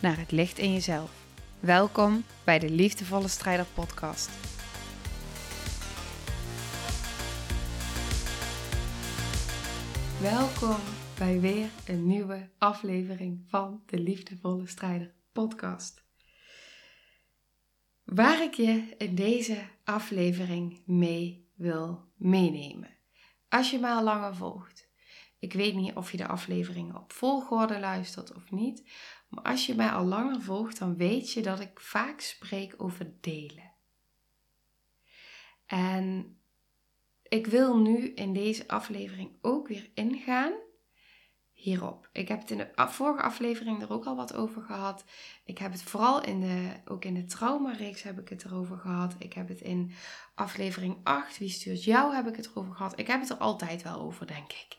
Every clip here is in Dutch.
naar het licht in jezelf. Welkom bij de Liefdevolle Strijder Podcast. Welkom bij weer een nieuwe aflevering van de Liefdevolle Strijder Podcast. Waar ik je in deze aflevering mee wil meenemen. Als je mij al langer volgt. Ik weet niet of je de afleveringen op volgorde luistert of niet. Maar als je mij al langer volgt, dan weet je dat ik vaak spreek over delen. En ik wil nu in deze aflevering ook weer ingaan hierop. Ik heb het in de vorige aflevering er ook al wat over gehad. Ik heb het vooral in de, ook in de traumareeks heb ik het erover gehad. Ik heb het in aflevering 8, Wie stuurt jou, heb ik het erover gehad. Ik heb het er altijd wel over, denk ik.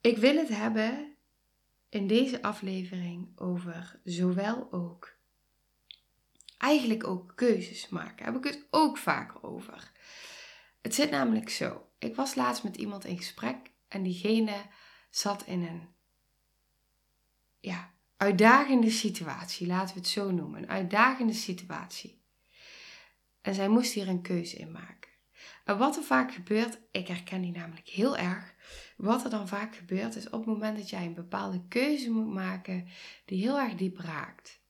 Ik wil het hebben in deze aflevering over zowel ook eigenlijk ook keuzes maken. Heb ik het ook vaker over. Het zit namelijk zo. Ik was laatst met iemand in gesprek en diegene zat in een ja, uitdagende situatie, laten we het zo noemen. Een uitdagende situatie. En zij moest hier een keuze in maken. En wat er vaak gebeurt, ik herken die namelijk heel erg. Wat er dan vaak gebeurt is op het moment dat jij een bepaalde keuze moet maken die heel erg diep raakt.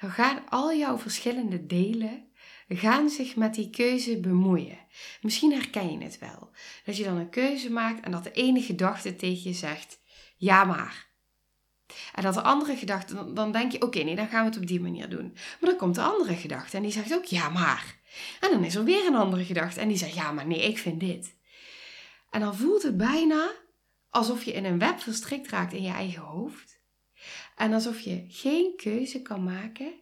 Dan gaan al jouw verschillende delen gaan zich met die keuze bemoeien. Misschien herken je het wel. Dat je dan een keuze maakt en dat de ene gedachte tegen je zegt: ja, maar. En dat de andere gedachte, dan denk je: oké, nee, dan gaan we het op die manier doen. Maar dan komt de andere gedachte en die zegt ook: ja, maar. En dan is er weer een andere gedachte en die zegt: ja, maar nee, ik vind dit. En dan voelt het bijna alsof je in een web verstrikt raakt in je eigen hoofd. En alsof je geen keuze kan maken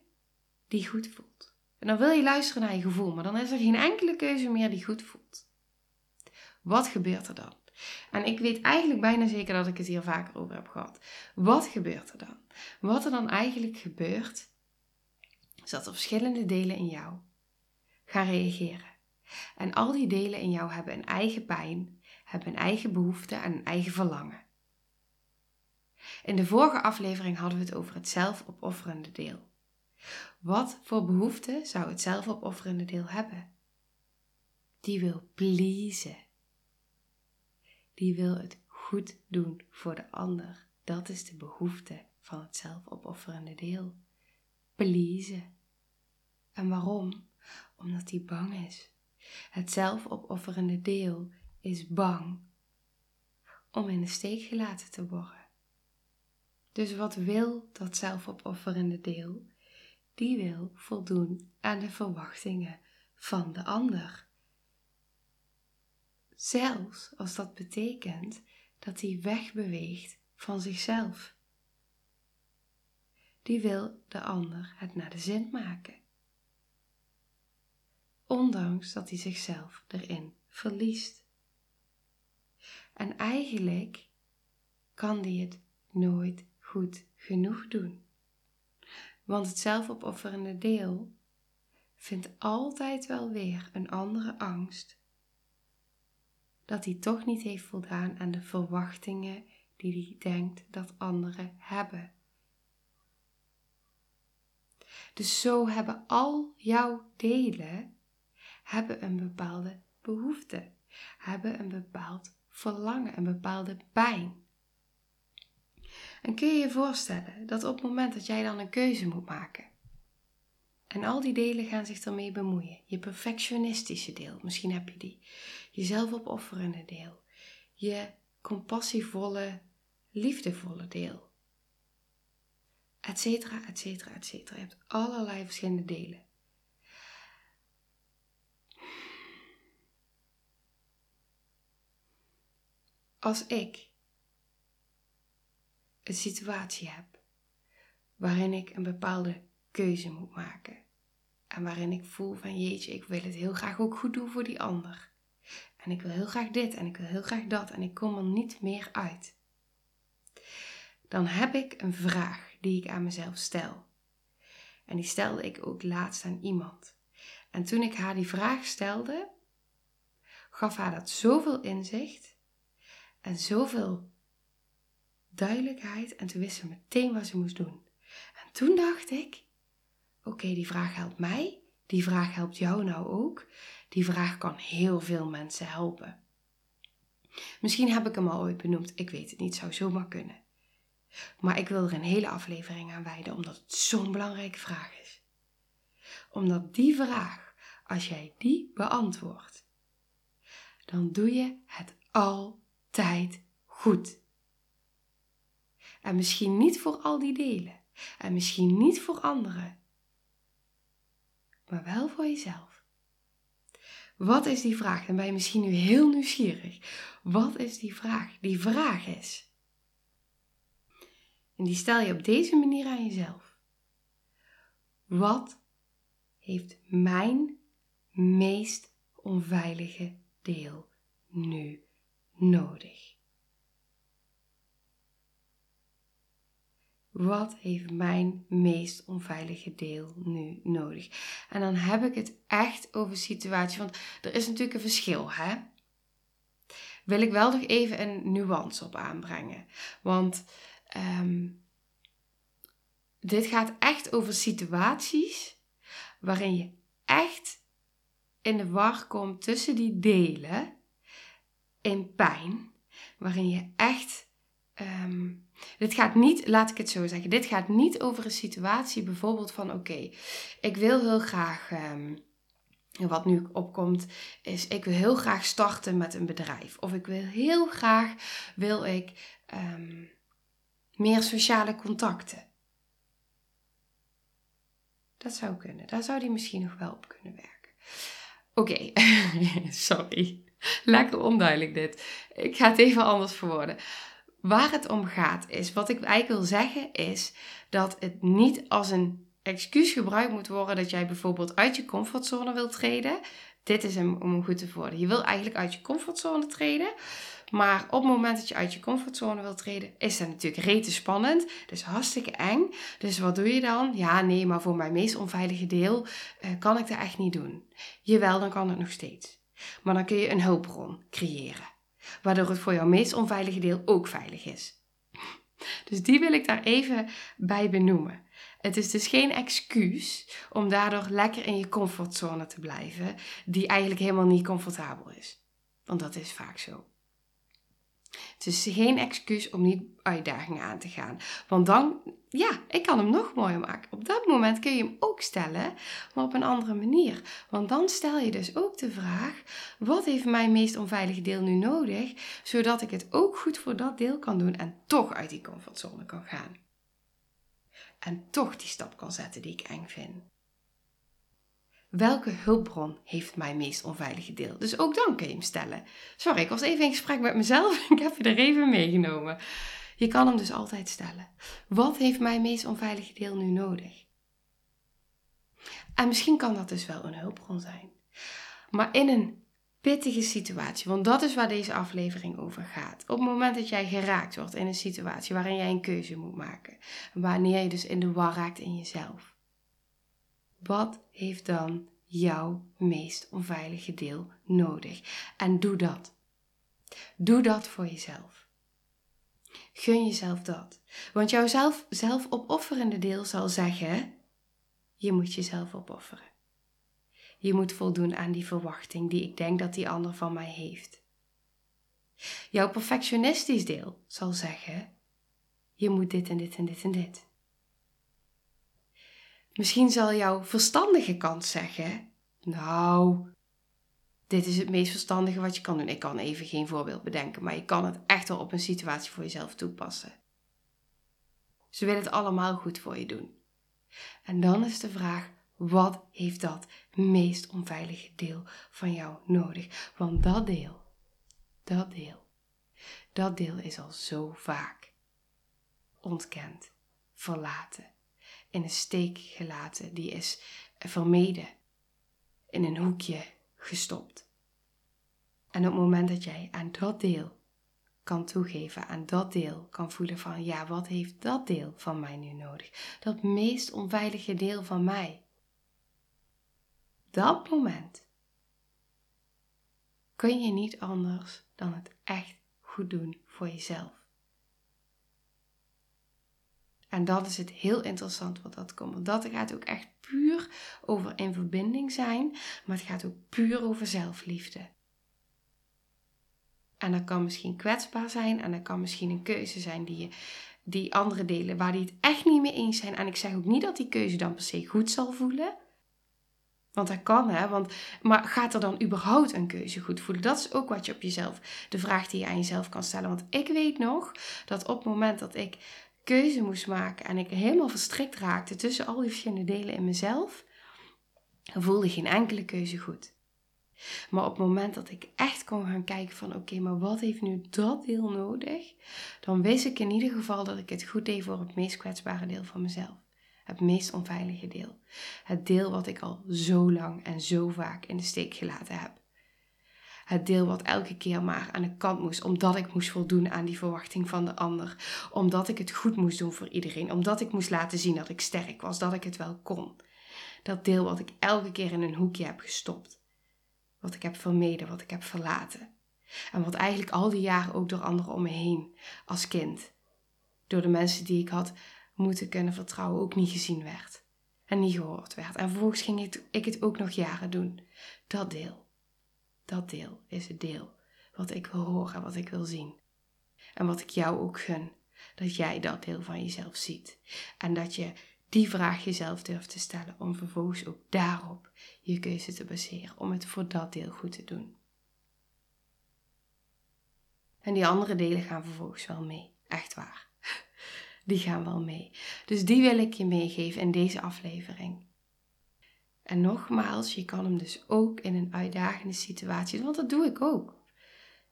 die goed voelt. En dan wil je luisteren naar je gevoel, maar dan is er geen enkele keuze meer die goed voelt. Wat gebeurt er dan? En ik weet eigenlijk bijna zeker dat ik het hier vaker over heb gehad. Wat gebeurt er dan? Wat er dan eigenlijk gebeurt, is dat er verschillende delen in jou gaan reageren. En al die delen in jou hebben een eigen pijn, hebben een eigen behoefte en een eigen verlangen. In de vorige aflevering hadden we het over het zelfopofferende deel. Wat voor behoefte zou het zelfopofferende deel hebben? Die wil pleasen. Die wil het goed doen voor de ander. Dat is de behoefte van het zelfopofferende deel. Pleasen. En waarom? Omdat hij bang is. Het zelfopofferende deel is bang om in de steek gelaten te worden. Dus wat wil dat zelfopofferende deel? die wil voldoen aan de verwachtingen van de ander. Zelfs als dat betekent dat hij wegbeweegt van zichzelf. Die wil de ander het naar de zin maken. Ondanks dat hij zichzelf erin verliest. En eigenlijk kan hij het nooit goed genoeg doen. Want het zelfopofferende deel vindt altijd wel weer een andere angst. Dat hij toch niet heeft voldaan aan de verwachtingen die hij denkt dat anderen hebben. Dus zo hebben al jouw delen hebben een bepaalde behoefte, hebben een bepaald verlangen, een bepaalde pijn. En kun je je voorstellen dat op het moment dat jij dan een keuze moet maken, en al die delen gaan zich ermee bemoeien, je perfectionistische deel, misschien heb je die, je zelfopofferende deel, je compassievolle, liefdevolle deel, etcetera, etcetera, etcetera. Je hebt allerlei verschillende delen. Als ik een situatie heb waarin ik een bepaalde keuze moet maken. En waarin ik voel van jeetje, ik wil het heel graag ook goed doen voor die ander. En ik wil heel graag dit en ik wil heel graag dat en ik kom er niet meer uit. Dan heb ik een vraag die ik aan mezelf stel. En die stelde ik ook laatst aan iemand. En toen ik haar die vraag stelde, gaf haar dat zoveel inzicht en zoveel duidelijkheid. En toen wist ze meteen wat ze moest doen. En toen dacht ik: oké, die vraag helpt mij. Die vraag helpt jou nou ook. Die vraag kan heel veel mensen helpen. Misschien heb ik hem al ooit benoemd, ik weet het niet, zou zomaar kunnen. Maar ik wil er een hele aflevering aan wijden, omdat het zo'n belangrijke vraag is. Omdat die vraag, als jij die beantwoordt, dan doe je het altijd goed. En misschien niet voor al die delen. En misschien niet voor anderen. Maar wel voor jezelf. Wat is die vraag? Dan ben je misschien nu heel nieuwsgierig. Wat is die vraag? Die vraag is. En die stel je op deze manier aan jezelf. Wat heeft mijn meest onveilige deel nu nodig? Wat heeft mijn meest onveilige deel nu nodig? En dan heb ik het echt over situaties. Want er is natuurlijk een verschil, hè? Wil ik wel nog even een nuance op aanbrengen. Want ehm, dit gaat echt over situaties waarin je echt in de war komt tussen die delen in pijn. Waarin je echt. Ehm, dit gaat niet, laat ik het zo zeggen, dit gaat niet over een situatie bijvoorbeeld van oké, ik wil heel graag, um, wat nu opkomt, is ik wil heel graag starten met een bedrijf. Of ik wil heel graag, wil ik um, meer sociale contacten. Dat zou kunnen, daar zou die misschien nog wel op kunnen werken. Oké, sorry. Lekker onduidelijk dit. Ik ga het even anders verwoorden. Waar het om gaat is, wat ik eigenlijk wil zeggen, is dat het niet als een excuus gebruikt moet worden dat jij bijvoorbeeld uit je comfortzone wilt treden. Dit is hem om goed te worden. Je wil eigenlijk uit je comfortzone treden. Maar op het moment dat je uit je comfortzone wilt treden, is dat natuurlijk rete spannend. Dus hartstikke eng. Dus wat doe je dan? Ja, nee, maar voor mijn meest onveilige deel uh, kan ik dat echt niet doen. Jawel, dan kan het nog steeds. Maar dan kun je een hulpbron creëren waardoor het voor jouw meest onveilige deel ook veilig is. Dus die wil ik daar even bij benoemen. Het is dus geen excuus om daardoor lekker in je comfortzone te blijven, die eigenlijk helemaal niet comfortabel is. Want dat is vaak zo. Het is geen excuus om niet uitdagingen aan te gaan. Want dan, ja, ik kan hem nog mooier maken. Op dat moment kun je hem ook stellen, maar op een andere manier. Want dan stel je dus ook de vraag: wat heeft mijn meest onveilige deel nu nodig, zodat ik het ook goed voor dat deel kan doen en toch uit die comfortzone kan gaan. En toch die stap kan zetten die ik eng vind. Welke hulpbron heeft mijn meest onveilige deel? Dus ook dan kun je hem stellen. Sorry, ik was even in gesprek met mezelf. Ik heb je er even meegenomen. Je kan hem dus altijd stellen. Wat heeft mijn meest onveilige deel nu nodig? En misschien kan dat dus wel een hulpbron zijn. Maar in een pittige situatie, want dat is waar deze aflevering over gaat. Op het moment dat jij geraakt wordt in een situatie waarin jij een keuze moet maken, wanneer je dus in de war raakt in jezelf wat heeft dan jouw meest onveilige deel nodig? En doe dat. Doe dat voor jezelf. Gun jezelf dat. Want jouw zelf, opofferende deel zal zeggen: je moet jezelf opofferen. Je moet voldoen aan die verwachting die ik denk dat die ander van mij heeft. Jouw perfectionistisch deel zal zeggen: je moet dit en dit en dit en dit. Misschien zal jouw verstandige kant zeggen: Nou, dit is het meest verstandige wat je kan doen. Ik kan even geen voorbeeld bedenken, maar je kan het echt wel op een situatie voor jezelf toepassen. Ze willen het allemaal goed voor je doen. En dan is de vraag: wat heeft dat meest onveilige deel van jou nodig? Want dat deel, dat deel, dat deel is al zo vaak ontkend, verlaten, in de steek gelaten, die is vermeden, in een hoekje gestopt. En op het moment dat jij aan dat deel kan toegeven, aan dat deel kan voelen van ja, wat heeft dat deel van mij nu nodig? Dat meest onveilige deel van mij. Dat moment kun je niet anders dan het echt goed doen voor jezelf. En dat is het heel interessant wat dat komt. Want dat gaat ook echt puur over in verbinding zijn, maar het gaat ook puur over zelfliefde. En dat kan misschien kwetsbaar zijn en dat kan misschien een keuze zijn die je die andere delen waar die het echt niet mee eens zijn. En ik zeg ook niet dat die keuze dan per se goed zal voelen. Want dat kan, hè. Want, maar gaat er dan überhaupt een keuze goed voelen? Dat is ook wat je op jezelf, de vraag die je aan jezelf kan stellen. Want ik weet nog dat op het moment dat ik keuze moest maken en ik helemaal verstrikt raakte tussen al die verschillende delen in mezelf, voelde geen enkele keuze goed. Maar op het moment dat ik echt kon gaan kijken van oké, maar wat heeft nu dat deel nodig? Dan wist ik in ieder geval dat ik het goed deed voor het meest kwetsbare deel van mezelf. Het meest onveilige deel. Het deel wat ik al zo lang en zo vaak in de steek gelaten heb. Het deel wat elke keer maar aan de kant moest, omdat ik moest voldoen aan die verwachting van de ander. Omdat ik het goed moest doen voor iedereen. Omdat ik moest laten zien dat ik sterk was, dat ik het wel kon. Dat deel wat ik elke keer in een hoekje heb gestopt. Wat ik heb vermeden, wat ik heb verlaten. En wat eigenlijk al die jaren ook door anderen om me heen, als kind, door de mensen die ik had moeten kunnen vertrouwen, ook niet gezien werd. En niet gehoord werd. En vervolgens ging ik het ook nog jaren doen. Dat deel. Dat deel is het deel wat ik wil horen, wat ik wil zien. En wat ik jou ook gun. Dat jij dat deel van jezelf ziet. En dat je die vraag jezelf durft te stellen om vervolgens ook daarop je keuze te baseren. Om het voor dat deel goed te doen. En die andere delen gaan vervolgens wel mee. Echt waar. Die gaan wel mee. Dus die wil ik je meegeven in deze aflevering. En nogmaals, je kan hem dus ook in een uitdagende situatie want dat doe ik ook.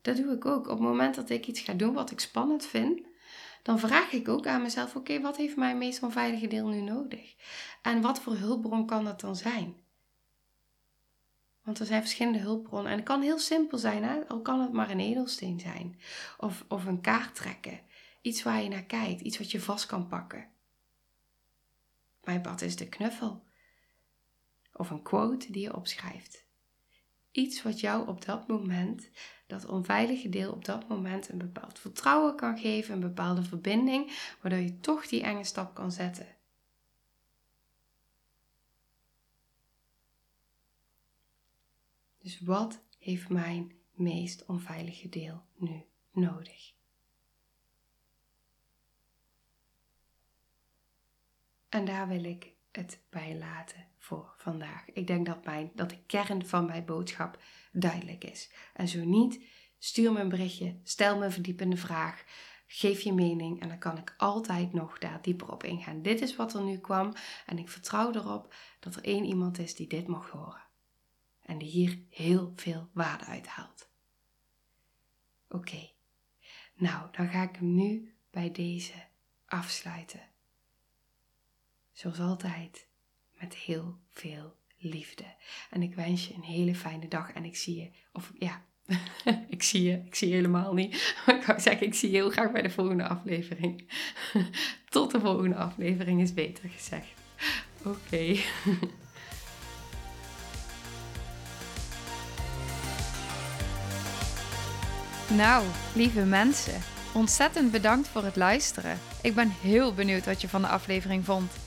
Dat doe ik ook. Op het moment dat ik iets ga doen wat ik spannend vind, dan vraag ik ook aan mezelf: oké, wat heeft mijn meest onveilige deel nu nodig? En wat voor hulpbron kan dat dan zijn? Want er zijn verschillende hulpbronnen. En het kan heel simpel zijn, hè? al kan het maar een edelsteen zijn. Of, of een kaart trekken. Iets waar je naar kijkt, iets wat je vast kan pakken. Mijn pad is de knuffel. Of een quote die je opschrijft. Iets wat jou op dat moment, dat onveilige deel op dat moment, een bepaald vertrouwen kan geven, een bepaalde verbinding, waardoor je toch die enge stap kan zetten. Dus wat heeft mijn meest onveilige deel nu nodig? En daar wil ik het bij laten voor vandaag. Ik denk dat, mijn, dat de kern van mijn boodschap duidelijk is. En zo niet, stuur me een berichtje, stel me een verdiepende vraag, geef je mening en dan kan ik altijd nog daar dieper op ingaan. Dit is wat er nu kwam en ik vertrouw erop dat er één iemand is die dit mag horen. En die hier heel veel waarde uithaalt. Oké, nou dan ga ik hem nu bij deze afsluiten. Zoals altijd, met heel veel liefde. En ik wens je een hele fijne dag en ik zie je, of ja, ik zie je, ik zie je helemaal niet. ik wou zeggen, ik zie je heel graag bij de volgende aflevering. Tot de volgende aflevering is beter gezegd. Oké. Nou, lieve mensen, ontzettend bedankt voor het luisteren. Ik ben heel benieuwd wat je van de aflevering vond